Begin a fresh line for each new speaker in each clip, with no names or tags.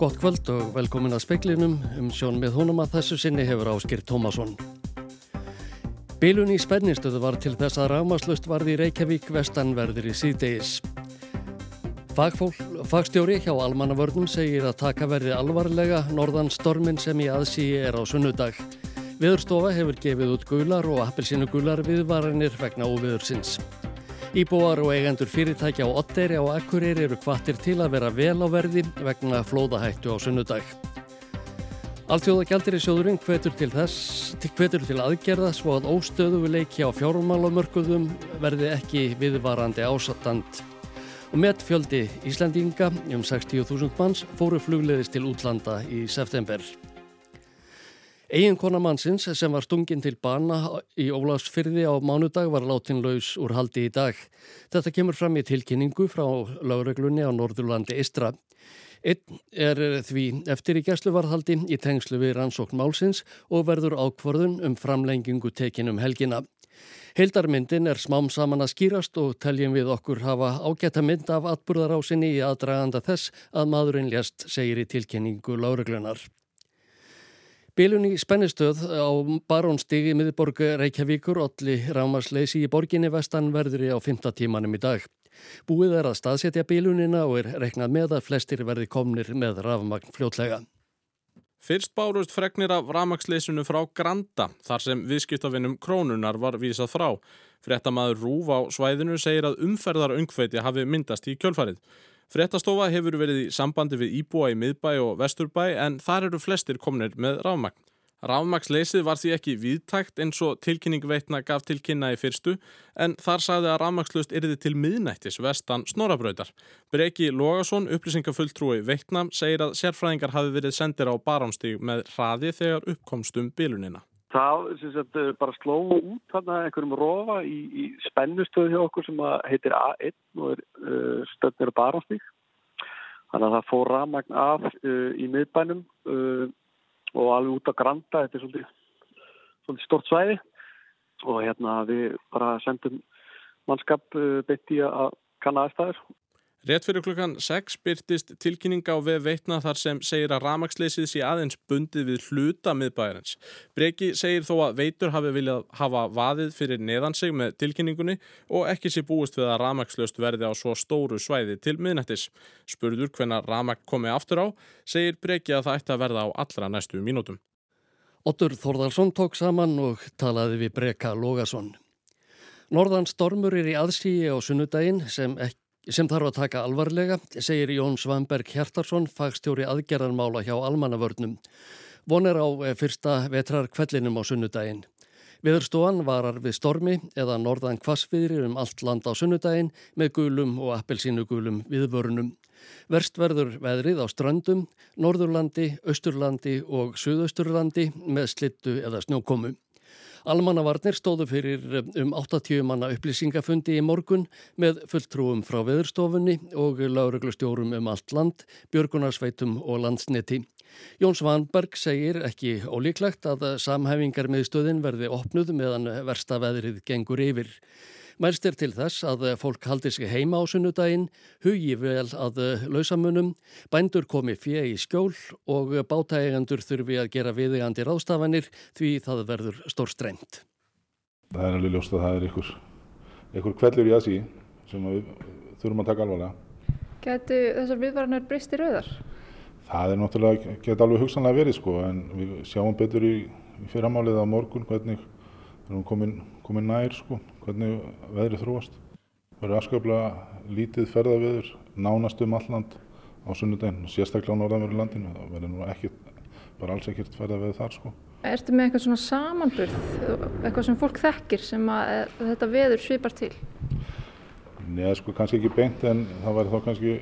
Gott kvöld og velkomin að speklinum um sjón með honum að þessu sinni hefur áskir Tómasson. Bilun í spennistöðu var til þess að rámaslust varði Reykjavík vestanverðir í síðdeis. Fagstjóri hjá Almannavörnum segir að taka verði alvarlega norðan stormin sem í aðsíi er á sunnudag. Viðurstofa hefur gefið út gular og appelsínu gular viðvaranir vegna óviðursins. Íbúar og eigendur fyrirtækja á Otteri á Akkurir eru kvartir til að vera vel á verði vegna flóðahættu á sunnudag. Alþjóða gældir í sjóðurinn hvetur til þess, hvetur til aðgerða svo að óstöðuleiki á fjármálumörkuðum verði ekki viðvarandi ásattand. Og með fjöldi Íslandinga um 60.000 manns fóru flugleðist til útlanda í september. Eginkona mannsins sem var stungin til bana í Ólagsfyrði á mánudag var látin laus úr haldi í dag. Þetta kemur fram í tilkynningu frá lögreglunni á Norðurlandi Istra. Einn er því eftir í gæsluvarðhaldi í tengslu við rannsókn málsins og verður ákvorðun um framlengingu tekinum helgina. Hildarmyndin er smám saman að skýrast og teljum við okkur hafa ágætta mynd af atburðarásinni í aðdraganda þess að maðurinn lést, segir í tilkynningu láreglunar. Bilun í spennistöð á Barónstigi miðborg Reykjavíkur olli rámasleysi í borginni vestanverðri á 5. tímanum í dag. Búið er að staðsetja bilunina og er reknað með að flestir verði komnir með rafmagn fljótlega.
Fyrst bárust fregnir af rafmagsleysinu frá Granda þar sem viðskiptafinnum krónunar var vísað frá. Frettamæður Rúf á svæðinu segir að umferðar öngfeiti hafi myndast í kjölfarið. Frettastofa hefur verið í sambandi við Íbúa í miðbæ og vesturbæ en þar eru flestir komnir með ráfmagn. Ráfmagsleysið var því ekki viðtækt eins og tilkynning veitna gaf til kynna í fyrstu en þar sagði að ráfmagslust erði til miðnættis vestan snorabrautar. Breki Lógason, upplýsingafulltrúi veitna, segir að sérfræðingar hafi verið sendir á baránstíg með hraði þegar uppkomstum bilunina.
Það sagt, bara sló út einhverjum rofa í, í spennustöðu hjá okkur sem heitir A1 og er uh, stöðnir baránstík. Þannig að það fór rafmagn af uh, í miðbænum uh, og alveg út á Granda, þetta er svolítið, svolítið stort svæði. Og hérna við bara sendum mannskap beitt í að kanna aðstæður
Rétt fyrir klukkan 6 byrtist tilkynning á við veitna þar sem segir að ramagsleysið sé aðeins bundið við hluta miðbæjarins. Breki segir þó að veitur hafi viljað hafa vaðið fyrir neðan sig með tilkynningunni og ekki sé búist við að ramagslöst verði á svo stóru svæði til miðnættis. Spurður hvenna ramag komi aftur á, segir Breki að það ætti að verða á allra næstu mínútum.
Otur Þorðarsson tók saman og talaði við Breka Lógason. Norðan stormur er í aðsíi á sunnudaginn sem ekki sem þarf að taka alvarlega, segir Jón Svamberg Hjartarsson, fagstjóri aðgerðarmála hjá almannavörnum. Von er á eh, fyrsta vetrar kvellinum á sunnudaginn. Viðurstofan varar við stormi eða norðan kvassviðri um allt land á sunnudaginn með gulum og appelsínugulum viðvörunum. Verst verður veðrið á strandum, norðurlandi, austurlandi og suðausturlandi með slittu eða snjókomu. Almannavarnir stóðu fyrir eh, um 80 manna upplýsingafundi í morgun með fulltrúum frá veðurstofunni og lauruglustjórum um allt land, björgunarsveitum og landsneti. Jón Svanberg segir ekki ólíklegt að samhæfingar með stöðin verði opnuð meðan versta veðrið gengur yfir. Mælst er til þess að fólk haldi sig heima á sunnudaginn, hugi vel að lausamunum, bændur komi fjö í skjól og bátægandur þurfi að gera viðegandi ráðstafanir því það verður stór strengt.
Það er alveg ljóst að það er ykkur, ykkur kvellur í aðsí sem við þurfum að taka alvarlega.
Gætu þessar viðvaranir breyst í rauðar?
Það er náttúrulega, geta alveg hugsanlega verið sko en við sjáum betur í, í fyrramálið á morgun hvernig við erum komin, komin nær sko hvernig veðrið þróast. Það verður aðsköflega lítið ferðaveður nánast um alland á sunnudeginn, sérstaklega á norðanverðu landinu. Það verður nú ekki, bara alls ekkert ferðaveður þar sko.
Ertu með eitthvað svona samanburð, eitthvað sem fólk þekkir sem að þetta veður svipar til?
Nei, sko kannski ekki beint en það væri þá kannski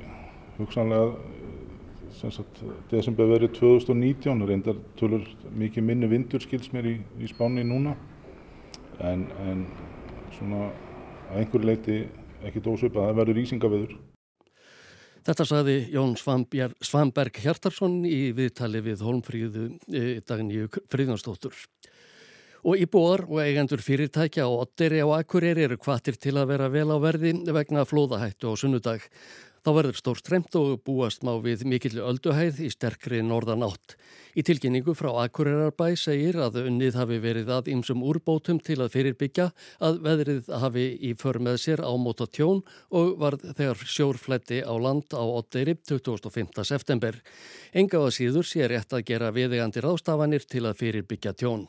hugsanlega sem sagt, desember verið 2019, reyndar tölur mikið minni vindur skils mér í, í spáni núna en, en svona að einhverju leiti ekki dósaupp að það verður ísingaveður.
Þetta saði Jón Svamberg Hjartarsson í viðtali við Holmfríðu e, dagníu Fríðansdóttur. Og íbúar og eigendur fyrirtækja og otteri á Akureyri eru kvartir til að vera vel á verði vegna flóðahættu á sunnudag. Þá verður stór stremt og búast má við mikill ölduhæð í sterkri norðan átt. Í tilkynningu frá Akureyrar segir að unnið hafi verið að ymsum úrbótum til að fyrirbyggja að veðrið hafi í för með sér ámóta tjón og varð þegar sjórfletti á land á 8. 25. september. Enga á síður sé rétt að gera viðegandi rástafanir til að fyrirbyggja tjón.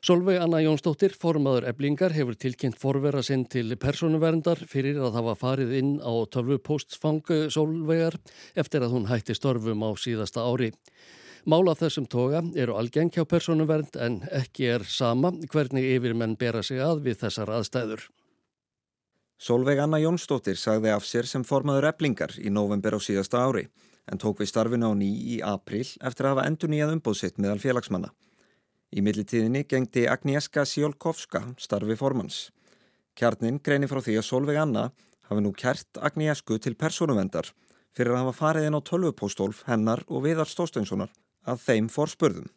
Solveig Anna Jónsdóttir, formaður eblingar, hefur tilkynnt forvera sinn til personuverndar fyrir að hafa farið inn á tölvupóstsfangu Solveigar eftir að hún hætti störfum á síðasta ári. Mála þessum toga eru algeng hjá personuvernd en ekki er sama hvernig yfirmenn bera sig að við þessar aðstæður.
Solveig Anna Jónsdóttir sagði af sér sem formaður eblingar í november á síðasta ári en tók við starfinu á ný í april eftir að hafa endur nýjað umbóðsitt meðal félagsmanna. Í millitíðinni gengdi Agnieszka Sjólkovska starfi formans. Kjarnin greini frá því að Solveig Anna hafi nú kert Agnieszku til persónuvendar fyrir að hafa farið inn á tölvupóstólf hennar og viðar Stósteinssonar að þeim fór spurðum.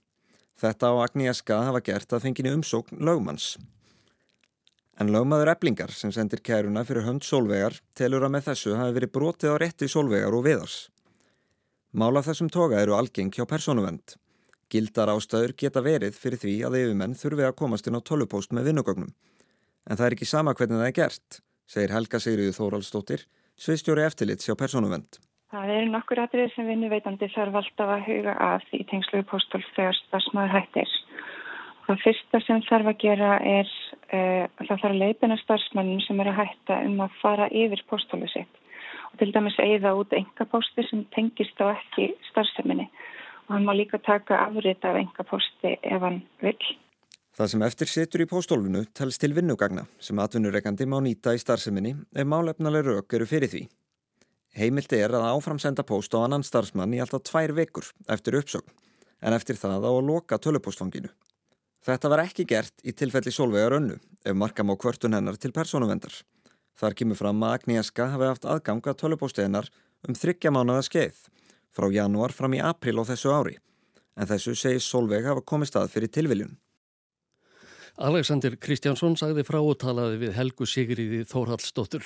Þetta á Agnieszka hafa gert að fenginni umsókn lögmanns. En lögmaður eblingar sem sendir kæruna fyrir hönd Solveigar telur að með þessu hafi verið brotið á rétti Solveigar og viðars. Mála þessum toga eru algeng hjá persónuvend. Gildar ástæður geta verið fyrir því að yfirmenn þurfi að komast inn á tölupóst með vinnugögnum. En það er ekki sama hvernig það er gert, segir Helga Sigriður Þóraldsdóttir, sviðstjóri eftirlits hjá Personuvend.
Það eru nokkur aðrið sem vinnuveitandi þarf alltaf að huga að í tengsluðu póstólf þegar starfsmæður hættir. Það fyrsta sem þarf að gera er uh, að það þarf að leipina starfsmænnum sem er að hætta um að fara yfir póstólu sitt og til dæmis eigða út enga pósti sem tengist á ekki starfseminni og hann má líka taka afrið af enga posti ef hann vil.
Það sem eftir setur í póstólfinu telst til vinnugagna sem atvinnureikandi má nýta í starfseminni ef málefnaleg rauk eru fyrir því. Heimilt er að áframsenda póst á annan starfsmann í alltaf tvær vekur eftir uppsögn en eftir það á að loka tölupóstfanginu. Þetta var ekki gert í tilfelli Solveigar önnu ef markam á kvörtun hennar til persónuvendar. Þar kemur fram að Agnieszka hafi haft aðganga tölupósti hennar um þryggja mánuða skeið frá janúar fram í april á þessu ári en þessu segir Solveig hafa komið stað fyrir tilviljun.
Alexander Kristjánsson sagði frá og talaði við Helgu Sigriði Þórhaldsdóttur.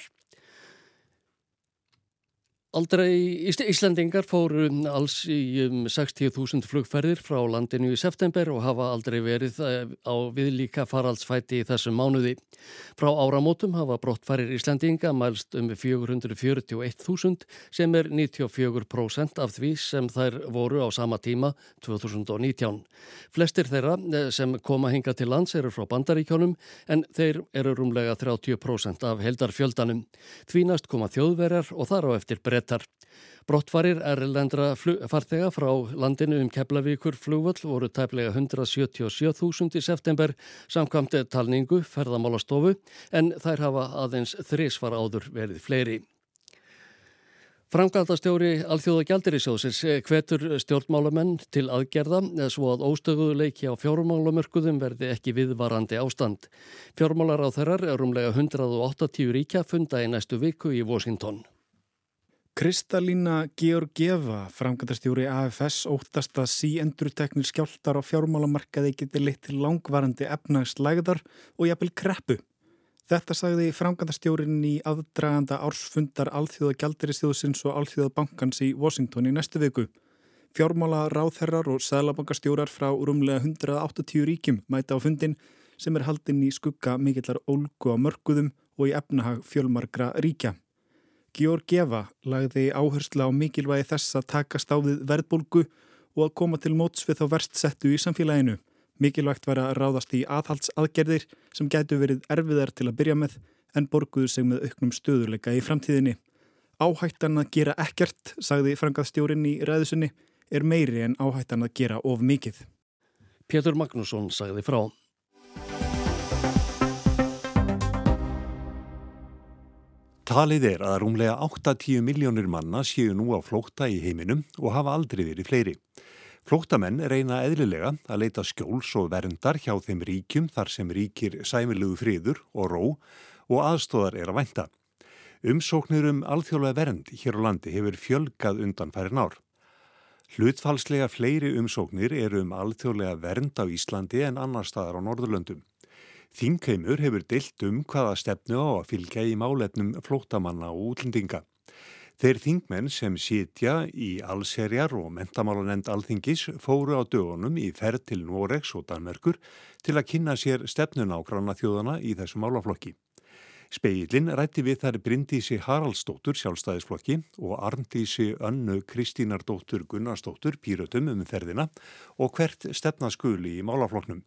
Aldrei Íslandingar fóru alls í um 60.000 flugferðir frá landinu í september og hafa aldrei verið eh, á viðlíka faraldsfæti í þessum mánuði. Frá áramótum hafa brottfærir Íslandinga mælst um 441.000 sem er 94% af því sem þær voru á sama tíma 2019. Flestir þeirra eh, sem koma hinga til lands eru frá bandaríkjónum en þeir eru rúmlega 30% af heldarfjöldanum. Tvínast koma þjóðverjar og þar á eftir breytt brettar. Brottfarir erlendra farþega frá landinu um Keflavíkur flugvöll voru tæplega 177.000 í september samkvæmt talningu ferðamálastofu en þær hafa aðeins þrísvar áður verið fleiri. Framkvæmdastjóri Alþjóða Gjaldirisjóðsins hvetur stjórnmálamenn til aðgerða svo að óstöðuleiki á fjármálamörkuðum verði ekki viðvarandi ástand. Fjármálar á þeirrar er umlega 180 ríkja funda í næstu viku í Washington.
Kristalína Georgieva, framkvæmdastjóri AFS, óttast að síendurteknir skjáltar á fjármálamarkaði geti leitt til langvarandi efnagslægðar og jafnvel kreppu. Þetta sagði framkvæmdastjórin í aðdraganda ársfundar Alþjóða Gjaldirisþjóðsins og Alþjóða Bankans í Washington í næstu viku. Fjármála ráðherrar og sælabankastjórar frá rúmlega 180 ríkjum mæta á fundin sem er haldinn í skugga mikillar ólgu á mörguðum og í efnahag fjölmargra ríkja. Georgieva lagði áherslu á mikilvægi þess að taka stáðið verðbólgu og að koma til móts við þá verstsettu í samfélaginu. Mikilvægt var að ráðast í aðhaldsaðgerðir sem gætu verið erfiðar til að byrja með en borguðu sig með auknum stöðuleika í framtíðinni. Áhættan að gera ekkert, sagði frangaðstjórin í ræðusunni, er meiri en áhættan að gera of mikið.
Pétur Magnússon sagði frá.
Talið er að rúmlega 8-10 miljónir manna séu nú á flókta í heiminum og hafa aldrei verið fleiri. Flóktamenn reyna eðlilega að leita skjóls og verndar hjá þeim ríkjum þar sem ríkir sæmilugu friður og ró og aðstóðar er að vænta. Umsóknir um alþjóðlega vernd hér á landi hefur fjölgað undan færin ár. Hlutfalslega fleiri umsóknir eru um alþjóðlega vernd á Íslandi en annar staðar á Norðurlöndum. Þingheimur hefur deilt um hvaða stefnu á að fylgja í málefnum flótamanna og útlendinga. Þeir þingmenn sem sitja í allserjar og mentamálanend alþingis fóru á dögunum í ferð til Noregs og Danmerkur til að kynna sér stefnun á granna þjóðana í þessu málaflokki. Speillin rætti við þær Bryndísi Haraldsdóttur sjálfstæðisflokki og Arndísi Önnu Kristínardóttur Gunnarsdóttur pýrötum um ferðina og hvert stefna skuli í málafloknum.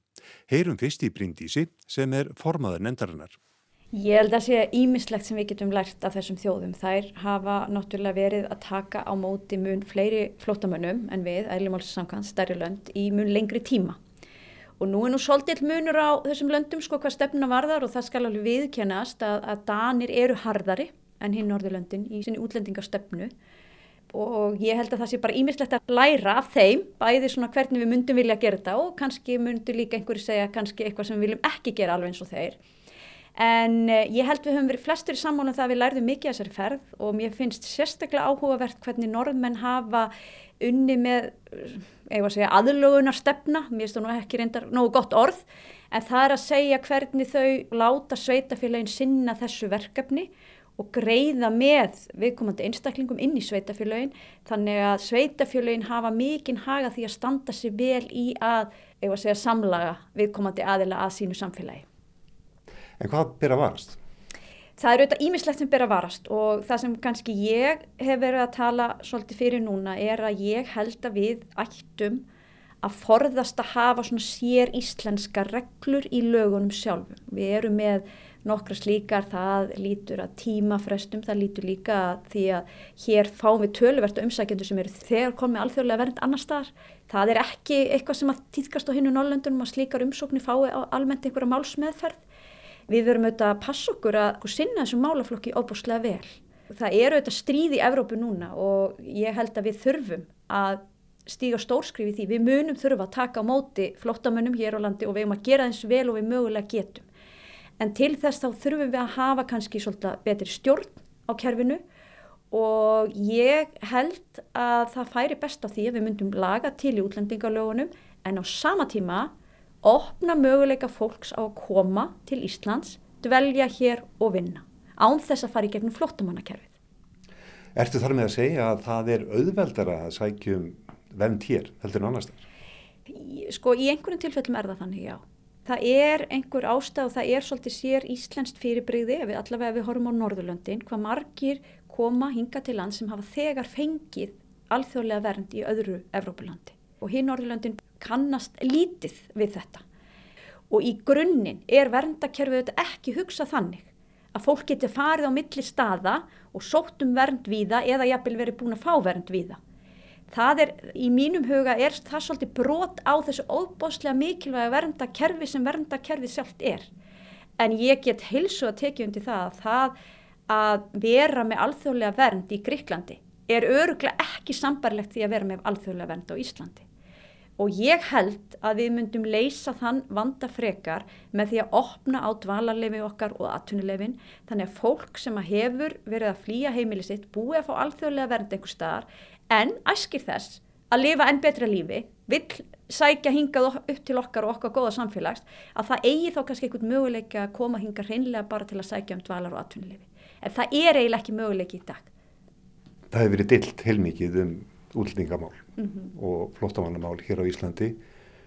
Heyrum fyrst í Bryndísi sem er formaður nendarinnar.
Ég held að sé ímislegt sem við getum lært af þessum þjóðum. Þær hafa náttúrulega verið að taka á móti mun fleiri flótamönnum en við, ælimálssamkvæmt, stærri lönd í mun lengri tíma. Og nú er nú svolítið munur á þessum löndum sko hvað stefnuna varðar og það skal alveg viðkennast að, að Danir eru harðari en hinn Norðurlöndin í sinni útlendingarstefnu og ég held að það sé bara ímislegt að læra af þeim, bæði svona hvernig við myndum vilja gera þetta og kannski myndu líka einhverju segja kannski eitthvað sem við viljum ekki gera alveg eins og þeir. En eh, ég held við höfum verið flestur í sammála um það að við lærðum mikið af þessari ferð og mér finnst sérstaklega áhugavert hvernig norðmenn hafa unni með segja, aðlögunar stefna, mér finnst það nú ekki reyndar nógu gott orð, en það er að segja hvernig þau láta sveitafélagin sinna þessu verkefni og greiða með viðkomandi einstaklingum inn í sveitafélagin þannig að sveitafélagin hafa mikinn haga því að standa sér vel í að, að segja, samlaga viðkomandi aðila að sínu samfélagi.
En hvað byrja varst?
Það eru auðvitað ímislegt sem ber að varast og það sem kannski ég hef verið að tala svolítið fyrir núna er að ég held að við ættum að forðast að hafa svona sér íslenska reglur í lögunum sjálfum. Við erum með nokkra slíkar, það lítur að tímafrestum, það lítur líka að því að hér fáum við tölvertu umsækjendur sem eru þegar komið alþjóðlega vernd annar staðar. Það er ekki eitthvað sem að týðkast á hinnu Norrlöndunum að slíkar umsóknir fái almennt einhverja málsmeðferð við verum auðvitað að passa okkur að sinna þessum málaflokki óbúslega vel. Það eru auðvitað stríð í Evrópu núna og ég held að við þurfum að stíga stórskrifi því. Við munum þurfa að taka á móti flottamönnum hér á landi og við erum að gera eins vel og við mögulega getum. En til þess þá þurfum við að hafa kannski svolítið betri stjórn á kerfinu og ég held að það færi best á því að við myndum laga til í útlendingalögunum en á sama tíma opna möguleika fólks á að koma til Íslands, dvelja hér og vinna, án þess að fara í gegnum flottamannakerfið.
Ertu þar með að segja að það er auðveldara að sækjum vend hér, heldur en annars þar?
Sko í einhvern tilfellum er það þannig, já. Það er einhver ástæð og það er svolítið sér íslenskt fyrirbreyði, ef við allavega við horfum á Norðurlöndin, hvað margir koma hinga til land sem hafa þegar fengið alþjóðlega vernd í öðru Evrópulandi. Og hinn Norðurlöndin kannast lítið við þetta. Og í grunninn er verndakerfið þetta ekki hugsað þannig að fólk geti farið á milli staða og sótt um vernd víða eða jafnvel verið búin að fá vernd víða. Það er, í mínum huga, er það svolítið brot á þessu óbáslega mikilvæga verndakerfi sem verndakerfið sjálft er. En ég get heilsu að tekja undir það að það að vera með alþjóðlega vernd í Gríklandi er öruglega ekki sambarlegt því að vera með alþjóðlega vernd á Íslandi og ég held að við myndum leysa þann vanda frekar með því að opna á dvalarlefi okkar og atvinnulefin þannig að fólk sem að hefur verið að flýja heimili sitt búið að fá alþjóðlega vernd einhver staðar en æskir þess að lifa enn betra lífi, vill sækja hingað upp til okkar og okkar góða samfélags að það eigi þá kannski einhvern möguleika að koma hinga hreinlega bara til að sækja um dvalar og atvinnulefi. En það er eiginlega ekki möguleiki í dag.
Það hefur verið dilt heilmikið um útlendingamál mm -hmm. og flottamannamál hér á Íslandi.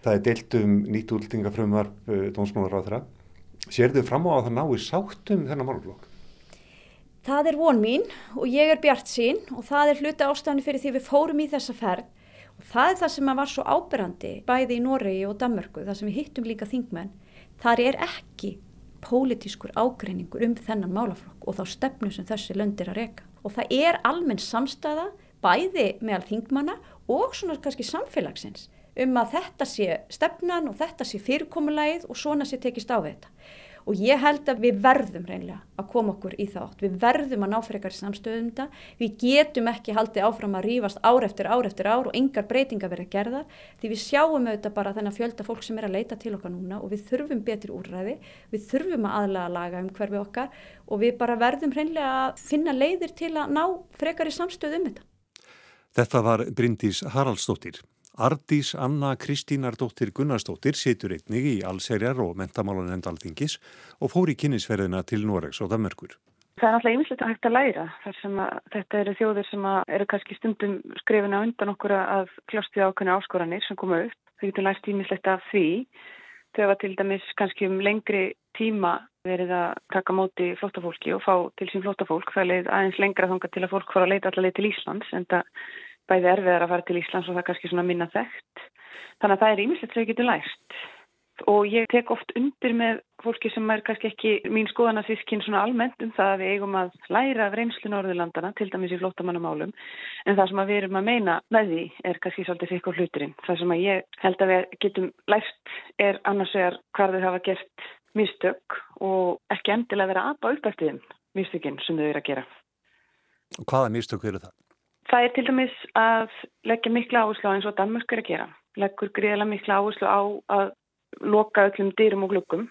Það er deilt um nýtt útlendingafrömmar eh, dómsmálar á þeirra. Sér þau fram á að það nái sáttum þennan málflokk?
Það er von mín og ég er bjart sín og það er hluti ástæðan fyrir því við fórum í þessa ferð og það er það sem var svo ábyrrandi bæði í Noregi og Danmörku, það sem við hittum líka þingmenn. Það er ekki pólitískur ágreiningur um þennan málaflokk og þá stefnu sem þessi löndir að reyka. Og það er almenn samstæða bæði meðal þingmanna og svona kannski samfélagsins um að þetta sé stefnan og þetta sé fyrirkomulægið og svona sé tekist á þetta. Og ég held að við verðum reynlega að koma okkur í þátt. Við verðum að ná fyrir eitthvað samstöðum þetta. Við getum ekki haldið áfram að rýfast ár eftir ár eftir ár og engar breytinga verið að gerða því við sjáum auðvitað bara þennan fjölda fólk sem er að leita til okkar núna og við þurfum betri úrræði, við þurfum að aðlaga laga um hverfi okkar og við bara verðum reynlega að finna leiðir til að ná frekar í samstöðum um þetta.
Þetta var Bryndís Haraldsdóttir. Ardís Anna Kristínardóttir Gunnarsdóttir situr einnig í allserjar og mentamálan endaldingis og fór í kynnisferðina til Noregs og Damörkur.
Það er náttúrulega ymmislegt að hægt að læra þar sem að þetta eru þjóðir sem eru kannski stundum skrifina undan okkur að kljósti ákveðinu áskoranir sem koma upp. Það getur lært ymmislegt af því. Þau var til dæmis kannski um lengri tíma verið að taka móti flóttafólki og fá til sín flóttafólk. Það leið aðeins lengra þonga til að fólk fara að leita allaveg til Íslands en það bæði erfiðar að fara til Íslands og það kannski svona minna þekkt. Þannig að það er ymmislegt sem þau getur lært og ég tek oft undir með fólki sem er kannski ekki mín skoðanarsískinn svona almennt um það að við eigum að læra af reynslu Norðurlandana, til dæmis í flótamannamálum en það sem við erum að meina með því er kannski svolítið sikkur hluturinn það sem að ég held að við getum lært er annars vegar hvað þau hafa gert mistök og ekki endilega vera aðbá upp eftir þeim mistökinn sem þau eru að gera
Og hvaða mistök eru það?
Það er til dæmis að leggja mikla áherslu á eins og Danmörk er að gera leggur greiðilega mikla áherslu á að loka öllum dyrum og glukkum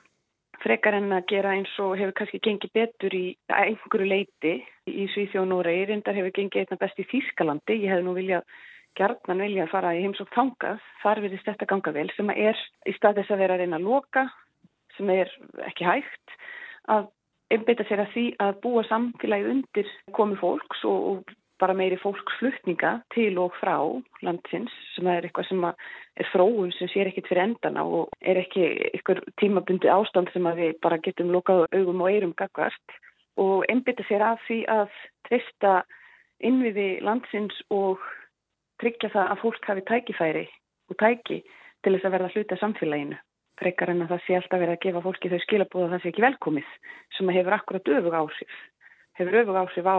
frekar en að gera eins og hefur kannski gengið betur í einhverju leiti í Svíþjóð og Noregi, reyndar hefur gengið einna best í Þýskalandi, ég hef nú viljað gerðnan vilja að fara í heimsók þangað. Þar verðist þetta ganga vel sem er í stað þess að vera að reyna að loka sem er ekki hægt að einbeita sér að því að búa samfélagi undir komi fólks og, og bara meiri fólksflutninga til og frá landsins sem er eitthvað sem er fróun sem sér ekkit fyrir endana og er ekki eitthvað tímabundi ástand sem við bara getum lokað augum og eirum gagvart og einbytta sér af því að trista innviði landsins og tryggja það að fólk hafi tækifæri og tæki til þess að verða hluta samfélaginu. Frekar en að það sé alltaf verið að gefa fólki þau skilabóða að það sé ekki velkomið sem hefur akkurat öfug áhrif. Hefur öfug áhrif á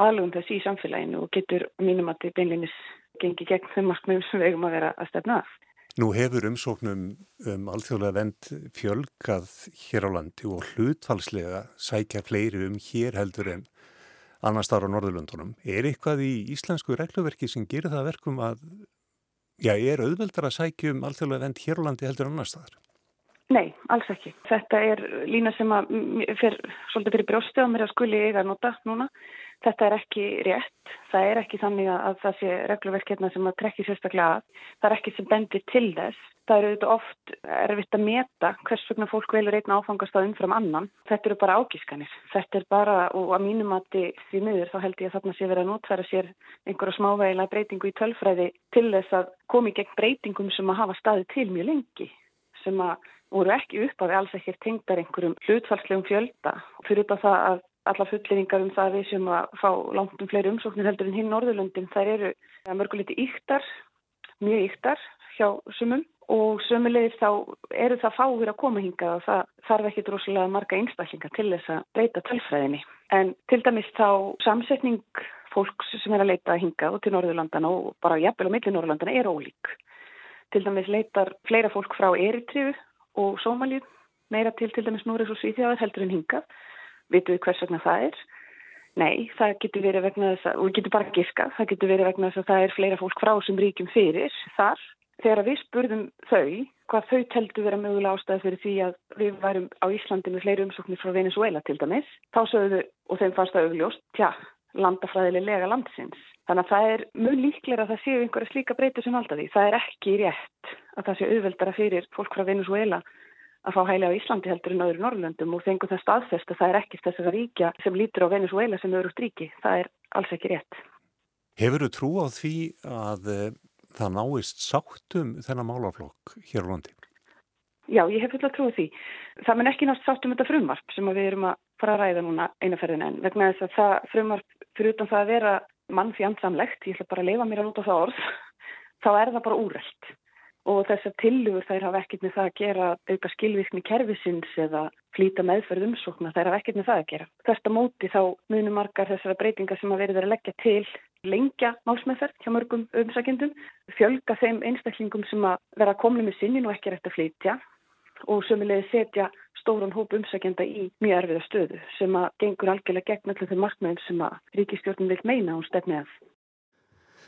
aðlugum þessi í samfélaginu og getur mínum að þetta beinleinis gengi gegn þeim markmiðum sem við eigum að vera að stefna af.
Nú hefur umsóknum um alþjóðlega vend fjölgað hér á landi og hlutfalslega sækja fleiri um hér heldur en annar starf á Norðurlöndunum. Er eitthvað í íslensku regluverki sem gerir það verkum að, já, er auðveldar að sækja um alþjóðlega vend hér á landi heldur en annar staðar?
Nei, alls ekki. Þetta er lína sem að fyrir svolítið fyrir brjósti á mér að skuli eiga nota núna. Þetta er ekki rétt. Það er ekki þannig að það sé regluverkirna sem að trekki sérstaklega að. Það er ekki sem bendir til þess. Það eru auðvitað oft erfitt að meta hvers vegna fólk velur einn áfangastað umfram annan. Þetta eru bara ágískanir. Þetta er bara, og að mínum að því miður þá held ég að þarna sé verið að notfæra sér einhverja smávegila breytingu í tölfræði til þess að komi gegn breytingum sem að hafa staði til mjög lengi sem að voru ekki upp að við alls ekkert tengdar einhverjum hlutfalslegum fjölda fyrir þetta það að alla fulleringar um það að við sem að fá langt um fleiri umsóknir heldur en hinn Norðurlöndin þær eru mörguliti yktar, mjög yktar hjá sumum og sömulegir þá eru það fáir að koma hingað og það þarf ekki droslega marga einstaklingar til þess að breyta tölfræðinni. En til dæmis þá samsetning fólks sem er að leita hingað og til Norðurlandana og bara jafnvel á milli Norðurlandana er ólík. Til dæmis leitar fleira fólk frá Eritriðu og Sómalíu meira til til dæmis Núriðs og Svíþjáðar heldur en hingað Vitu við hvers vegna það er? Nei, það getur verið vegna þess að, og við getum bara giska, það getur verið vegna þess að það er fleira fólk frá sem ríkjum fyrir þar. Þegar við spurðum þau, hvað þau teldu vera mögulega ástæði fyrir því að við værum á Íslandi með fleiri umsóknir frá Venezuela til dæmis, þá sögðu og þeim fannst það augljóst, tja, landafræðilega landsins. Þannig að það er mjög líklega að það séu einhverja slíka breytur sem valda því. Það er ekki rétt að það séu auðveldara fyrir fólk frá Venezuela að fá hæli á Íslandi heldur en öðru Norrlöndum og fengur það staðfest að það er ekkert þess að ríkja sem lítur á Venezuela sem öðru stríki. Það er alls ekki rétt.
Hefur þú trú á því að uh, það náist sáttum þennan málaflokk hér á landi?
Já, ég hef fulla trú á því. Það menn ekki nátt sáttum þetta frumvarp sem við erum að fara að ræða núna einaferðin en vegna þess að það frumvarp fyrir utan það að vera mann fjandsamlegt, ég ætla bara að leifa mér að nota það orð, þá er það bara úrreld og þessar tillugur þær hafa ekkert með það að gera auka skilvirkni kervisins eða flýta meðferð umsókna, þær hafa ekkert með það að gera. Þesta móti þá munum margar þessara breytingar sem að verið að leggja til lengja málsmeðferð hjá mörgum umsækjendum, fjölga þeim einstaklingum sem að vera komli með sinnin og ekki rætt að flytja og sömulegði setja stóran hóp umsækjenda í mjög erfiða stöðu sem að gengur algjörlega gegn allir þeim markmiðum sem að ríkistjórnum vil meina og stefni að.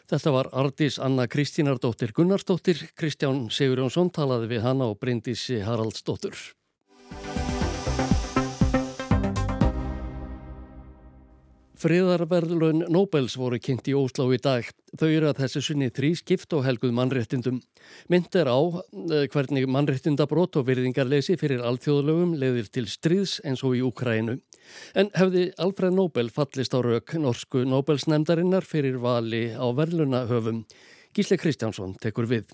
Þetta var Ardís Anna Kristínardóttir Gunnarsdóttir, Kristján Sigur Jónsson talaði við hana og Bryndísi Haraldsdóttur. Friðarverðlun Nobels voru kynnt í Óslá í dag. Þau eru að þessu sunni þrý skipt og helguð mannréttindum. Mynd er á eh, hvernig mannréttindabrót og virðingarleysi fyrir alþjóðlögum leiðir til stríðs eins og í Úkrænu. En hefði Alfred Nobel fallist á rauk norsku Nobelsnemdarinnar fyrir vali á verðlunahöfum. Gísle Kristjánsson tekur við.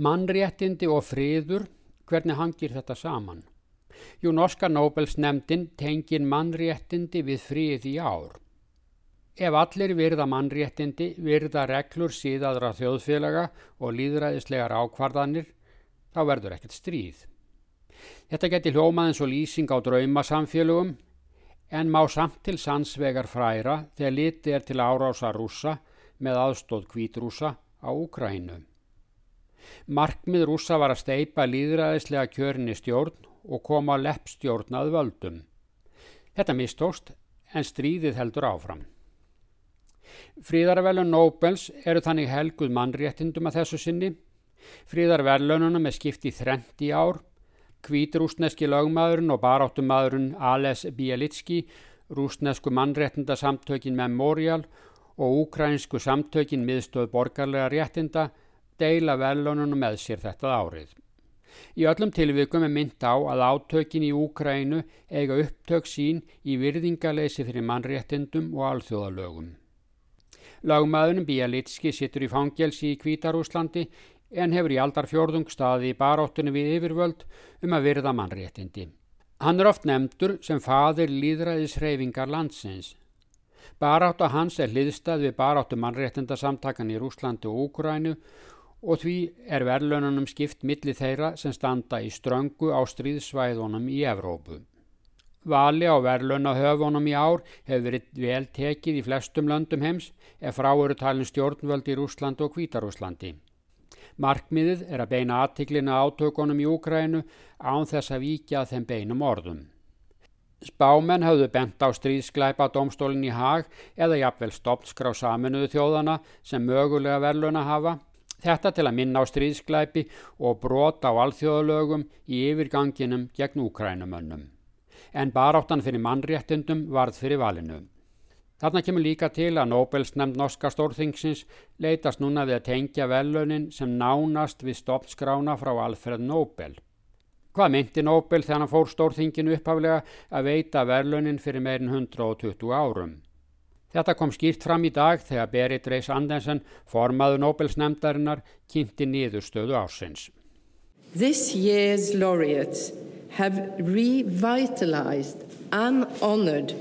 Mannréttindi og friður, hvernig hangir þetta saman? Jú norska Nobelsnemdin tengin mannréttindi við frið í ár. Ef allir virða mannréttindi, virða reglur síðadra þjóðfélaga og líðræðislegar ákvarðanir, þá verður ekkert stríð. Þetta geti hljómaðins og lýsing á draumasamfélögum, en má samt til sannsvegar fræra þegar liti er til árása rúsa með aðstóð kvítrúsa á Úkrænu. Markmið rúsa var að steipa líðræðislega kjörinni stjórn og koma leppstjórnað völdum. Þetta mistóst en stríðið heldur áfram. Fríðarvelun Nobels eru þannig helguð mannréttindum að þessu sinni. Fríðarvelununum er skipt í þrent í ár. Kvítrúsneski lögmaðurinn og baráttumadurinn Ales Bielitski, rúsnesku mannréttindasamtökin Memorial og úkrænsku samtökin miðstöð borgarlega réttinda deila velununum með sér þetta árið. Í öllum tilvikum er mynd á að átökin í Úkrænu eiga upptök sín í virðingaleysi fyrir mannréttindum og alþjóðalögum. Lagmaðunum Bialitski sittur í fangelsi í Kvítarúslandi en hefur í aldarfjörðung staði í baróttunum við yfirvöld um að virða mannréttindi. Hann er oft nefndur sem fadir líðræðisreyfingar landsins. Barátta hans er hliðstað við baráttu mannréttindasamtakan í Rúslandi og Úkrænu og því er verðlönunum skipt milli þeirra sem standa í ströngu á stríðsvæðunum í Evrópu. Vali á verðlönahöfunum í ár hefur verið vel tekið í flestum löndum heims ef frá eru talin stjórnvöld í Rúsland og Kvítarúslandi. Markmiðið er að beina aðtiklina átökunum í Úkrænu án þess að víkja þeim beinum orðum. Spámenn hafðu bent á stríðsklæpa domstólinn í hag eða jafnvel stoppskrá saminuðu þjóðana sem mögulega verðluna hafa Þetta til að minna á stríðsklæpi og brota á alþjóðalögum í yfirganginum gegn úkrænumönnum. En baráttan fyrir mannréttundum varð fyrir valinu. Þarna kemur líka til að Nobels nefnd norska stórþingsins leitast núna við að tengja velaunin sem nánast við stoppskrána frá Alfred Nobel. Hvað myndi Nobel þegar hann fór stórþinginu upphaflega að veita velaunin fyrir meirin 120 árum? Þetta kom skýrt fram í dag þegar Berit Reis Andersen, formaðu Nobelsnefndarinnar, kynnti niðurstöðu ásins.
This year's laureates have revitalized and honored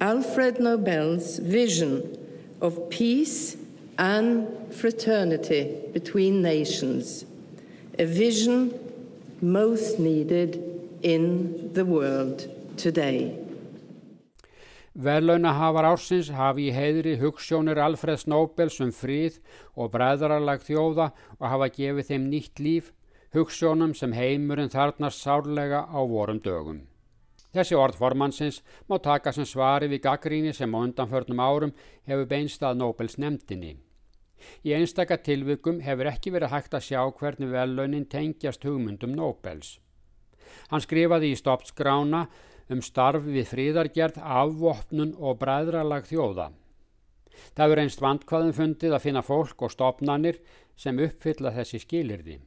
Alfred Nobel's vision of peace and fraternity between nations, a vision most needed in the world today.
Verlaunahafar ársins hafi í heiðri hugssjónir Alfreds Nobels um fríð og bræðrarlag þjóða og hafa gefið þeim nýtt líf, hugssjónum sem heimurinn þarnast sárlega á vorum dögum. Þessi orðformansins má taka sem svari við gaggríni sem á undanförnum árum hefur beinstað Nobels nefndinni. Í einstakka tilvikum hefur ekki verið hægt að sjá hvernig velaunin tengjast hugmyndum Nobels. Hann skrifaði í stoppskrána um starf við fríðargerð, afvopnun og bræðralag þjóða. Það er einst vandkvæðum fundið að finna fólk og stopnannir sem uppfylla þessi skilirði.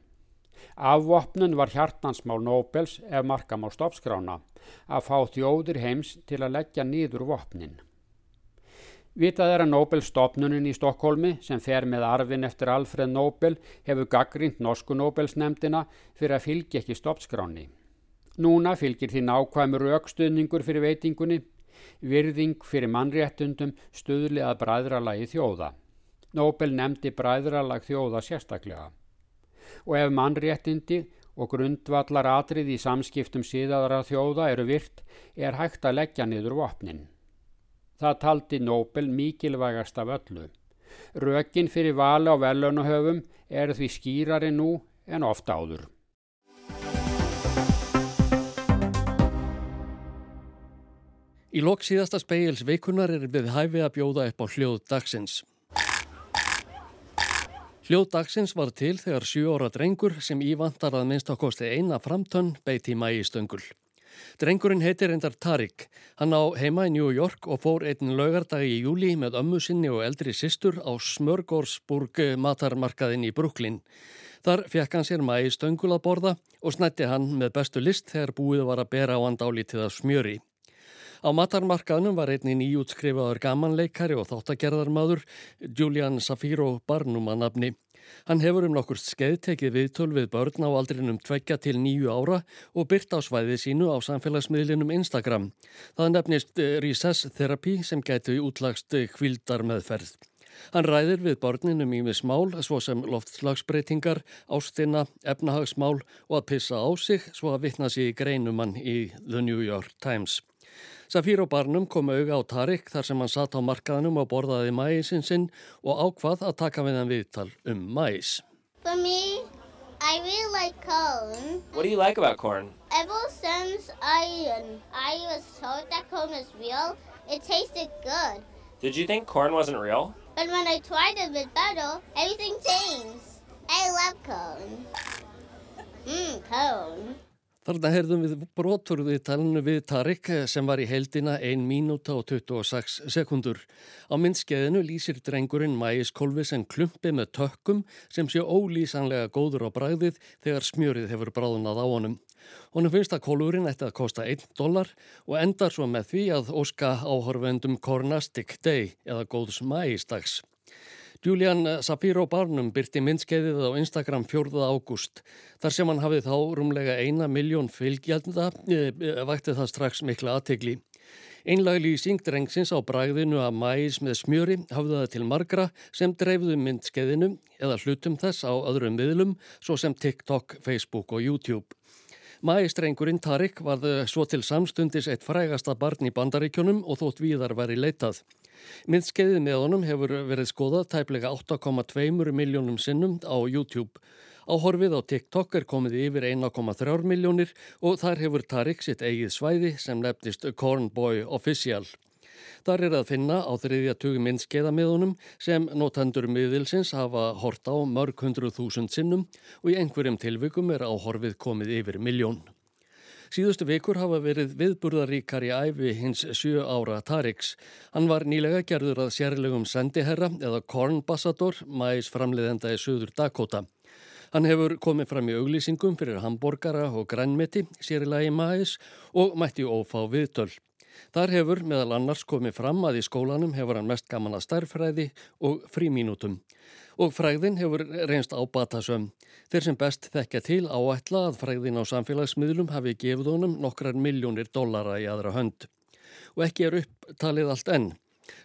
Afvopnun var hjartansmál Nobels ef markam á stoppskrána að fá þjóður heims til að leggja nýður vopnin. Vitað er að Nobel-stopnunin í Stokkólmi sem fer með arfin eftir Alfred Nobel hefur gaggrínt Norsku Nobelsnemdina fyrir að fylgja ekki stoppskráni. Núna fylgir því nákvæmur raukstuðningur fyrir veitingunni, virðing fyrir mannréttundum stuðli að bræðralagi þjóða. Nobel nefndi bræðralag þjóða sérstaklega. Og ef mannréttindi og grundvallar atrið í samskiptum síðaðara þjóða eru virt, er hægt að leggja niður vopnin. Það taldi Nobel mikilvægast af öllu. Rökin fyrir vala á velunahöfum er því skýrari nú en ofta áður.
Í lok síðasta speils veikunar er við hæfi að bjóða upp á hljóð dagsins. Hljóð dagsins var til þegar sjú óra drengur sem ívantar að minnst á kosti eina framtönn beiti mægi stöngul. Drengurinn heitir endar Tarik. Hann á heima í New York og fór einn laugardagi í júli með ömmu sinni og eldri sýstur á Smörgórsburg matarmarkaðin í Brooklyn. Þar fekk hann sér mæi stöngul að borða og snætti hann með bestu list þegar búið var að bera á hann dálítið af smjöri. Á matarmarkaðnum var einni nýjútskrifaður gamanleikari og þáttagerðarmadur Julian Safiro Barnum að nafni. Hann hefur um nokkur skeið tekið viðtöl við börn á aldrinum tveggja til nýju ára og byrt á svæði sínu á samfélagsmiðlinum Instagram. Það nefnist eh, Recess Therapy sem gætu útlagst kvildar meðferð. Hann ræðir við börninum í mismál svo sem loftslagsbreytingar, ástina, efnahagsmál og að pissa á sig svo að vittna sig í greinumann í The New York Times. Safír og barnum kom auga á Tarik þar sem hann satt á markaðnum og borðaði mæsinn sinn og ákvað að taka við hann viðtal um mæs.
For me, I really like corn.
What do you like about corn?
Ever since I, I was told that corn was real, it tasted good.
Did you think corn wasn't real?
But when I tried it with butter, everything changed. I love corn. Mmm, corn.
Þarna heyrðum við brotur við talinu við Tarik sem var í heldina 1 mínúta og 26 sekundur. Á myndskeiðinu lýsir drengurinn mæiskolvi sem klumpi með tökkum sem sé ólýsanlega góður á bræðið þegar smjörið hefur bráðunað á honum. Honum finnst að kolurinn ætti að kosta 1 dólar og endar svo með því að óska áhorfendum Kornastic Day eða góðs mæistags. Julian Sapiro Barnum byrti myndskeiðið á Instagram 4. ágúst. Þar sem hann hafið þá rúmlega eina miljón fylgjaldna e, vakti það strax mikla aðtegli. Einlagli síngdrengsins á bræðinu að mæs með smjöri hafði það til margra sem dreifðu myndskeiðinu eða hlutum þess á öðrum miðlum svo sem TikTok, Facebook og YouTube. Mæstrengurinn Tarik varð svo til samstundis eitt frægasta barn í bandaríkjunum og þótt víðar væri leitað. Myndskeiðið með honum hefur verið skoðað tæplega 8,2 miljónum sinnum á YouTube. Áhorfið á TikTok er komið yfir 1,3 miljónir og þar hefur Tarik sitt eigið svæði sem nefnist Cornboy Official. Þar er að finna á þriðja tugi myndskeiða með honum sem notendur miðilsins hafa hort á mörg hundru þúsund sinnum og í einhverjum tilvikum er áhorfið komið yfir miljón. Síðustu vikur hafa verið viðburðaríkar í æfi hins sjö ára Tariks. Hann var nýlega gerður að sérlegum sendiherra eða kornbassador, mæs framleiðenda í söður Dakota. Hann hefur komið fram í auglýsingum fyrir hambúrgara og grænmeti, sérilagi mæs og mætti ófá viðtöl. Þar hefur meðal annars komið fram að í skólanum hefur hann mest gaman að starfræði og frímínútum og fræðin hefur reynst á batasömm. Þeir sem best þekkja til áætla að fræðin á samfélagsmiðlum hafi gefið honum nokkrar miljónir dollara í aðra hönd. Og ekki er upptalið allt enn.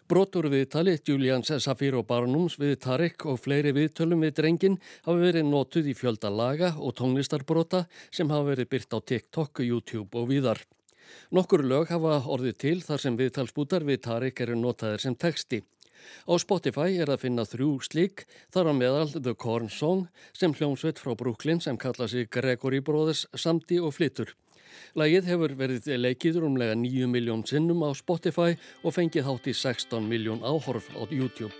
Brotur viðtali, Julian Safiro Barnums við Tarik og fleiri viðtölum við drengin hafi verið notuð í fjölda laga og tónlistarbrota sem hafa verið byrt á TikTok, YouTube og víðar. Nokkur lög hafa orðið til þar sem viðtalsbútar við Tarik eru notaðir sem texti. Á Spotify er að finna þrjú slík þar á meðal The Corn Song sem hljómsveit frá Brooklyn sem kalla sig Gregory Brothers samti og flyttur. Lægið hefur verið leikið rúmlega 9 miljón sinnum á Spotify og fengið hátt í 16 miljón áhorf á YouTube.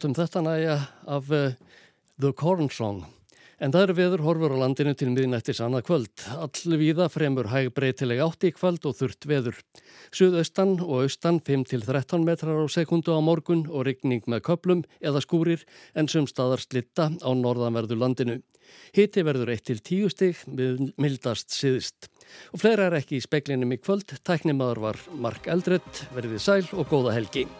Látum þetta næja af uh, The Corn Song. En það eru veður horfur á landinu til miðnættis annað kvöld. Allvíða fremur hæg breytileg átt í kvöld og þurft veður. Suðaustan og austan 5-13 metrar á sekundu á morgun og rigning með köplum eða skúrir en sem staðar slitta á norðanverðu landinu. Hiti verður 1-10 stig með mildast siðist. Og fleira er ekki í speklinum í kvöld. Tæknimaður var Mark Eldredd, verðið sæl og góða helgi.